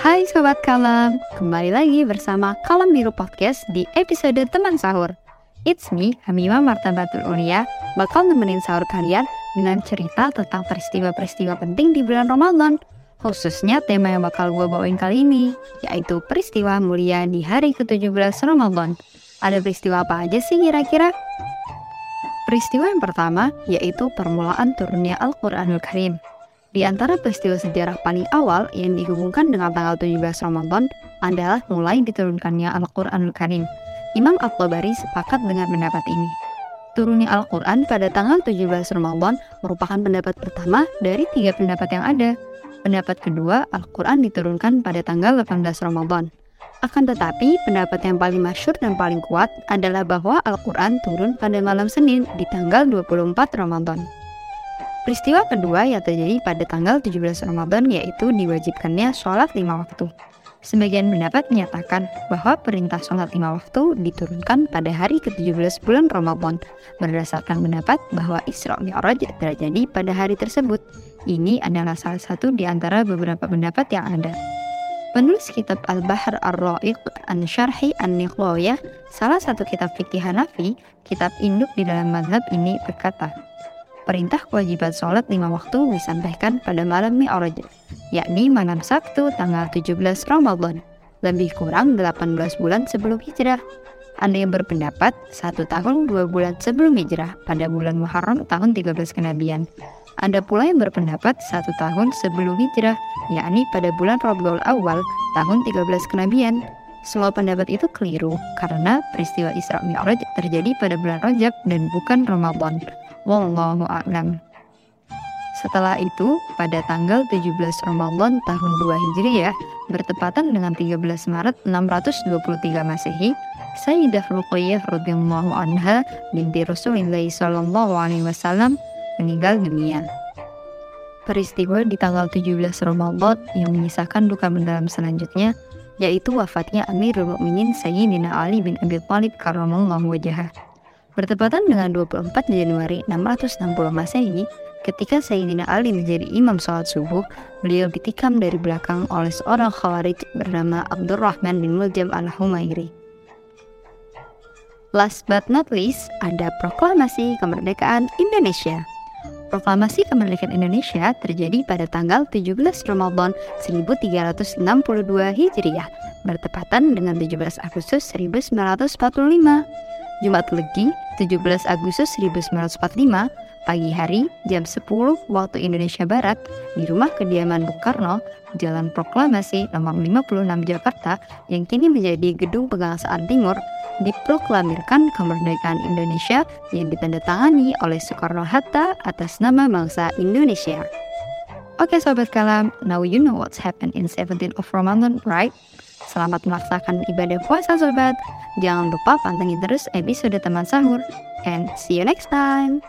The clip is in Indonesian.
Sobat Kalam, kembali lagi bersama Kalam Biru Podcast di episode Teman Sahur. It's me, Hamima Martabatul Ulia, bakal nemenin sahur kalian dengan cerita tentang peristiwa-peristiwa penting di bulan Ramadan. Khususnya tema yang bakal gue bawain kali ini, yaitu peristiwa mulia di hari ke-17 Ramadan. Ada peristiwa apa aja sih kira-kira? Peristiwa yang pertama yaitu permulaan turunnya Al-Quranul Karim. Di antara peristiwa sejarah paling awal yang dihubungkan dengan tanggal 17 Ramadan adalah mulai diturunkannya Al-Quranul Karim. Imam At-Tabari sepakat dengan pendapat ini. Turunnya Al-Quran pada tanggal 17 Ramadan merupakan pendapat pertama dari tiga pendapat yang ada. Pendapat kedua, Al-Quran diturunkan pada tanggal 18 Ramadan. Akan tetapi, pendapat yang paling masyur dan paling kuat adalah bahwa Al-Quran turun pada malam Senin di tanggal 24 Ramadan. Peristiwa kedua yang terjadi pada tanggal 17 Ramadan yaitu diwajibkannya sholat lima waktu. Sebagian pendapat menyatakan bahwa perintah sholat lima waktu diturunkan pada hari ke-17 bulan Ramadan berdasarkan pendapat bahwa Isra Mi'raj terjadi pada hari tersebut. Ini adalah salah satu di antara beberapa pendapat yang ada. Penulis kitab Al-Bahr Ar-Ra'iq An-Syarhi An-Niqlawiyah, salah satu kitab fikih Hanafi, kitab induk di dalam mazhab ini berkata, perintah kewajiban sholat lima waktu disampaikan pada malam Mi'raj, yakni malam Sabtu tanggal 17 Ramadan, lebih kurang 18 bulan sebelum hijrah. Ada yang berpendapat satu tahun dua bulan sebelum hijrah pada bulan Muharram tahun 13 kenabian. Ada pula yang berpendapat satu tahun sebelum hijrah, yakni pada bulan Rabiul Awal tahun 13 kenabian. Semua pendapat itu keliru karena peristiwa Isra Mi'raj terjadi pada bulan Rajab dan bukan Ramadan. Wallahu a'lam. Setelah itu, pada tanggal 17 Ramadan tahun 2 Hijriah, bertepatan dengan 13 Maret 623 Masehi, Sayyidah Ruqayyah radhiyallahu anha binti Rasulullah sallallahu alaihi wasallam meninggal dunia. Peristiwa di tanggal 17 Ramadan yang menyisakan duka mendalam selanjutnya yaitu wafatnya Amirul Mukminin Sayyidina Ali bin Abi Thalib karramallahu wajhah. Bertepatan dengan 24 Januari 660 Masehi, ketika Sayyidina Ali menjadi imam sholat subuh, beliau ditikam dari belakang oleh seorang khawarij bernama Abdurrahman bin Muljam al-Humairi. Last but not least, ada proklamasi kemerdekaan Indonesia. Proklamasi kemerdekaan Indonesia terjadi pada tanggal 17 Ramadan 1362 Hijriah, bertepatan dengan 17 Agustus 1945. Jumat Legi, 17 Agustus 1945, pagi hari jam 10 waktu Indonesia Barat di rumah kediaman Bung Karno, Jalan Proklamasi nomor 56 Jakarta yang kini menjadi Gedung Pegangsaan Timur, diproklamirkan kemerdekaan Indonesia yang ditandatangani oleh Soekarno-Hatta atas nama bangsa Indonesia. Oke okay, sobat kalam, now you know what's happened in 17th of Ramadan, right? Selamat melaksanakan ibadah puasa sobat. Jangan lupa pantengin terus episode teman sahur. And see you next time.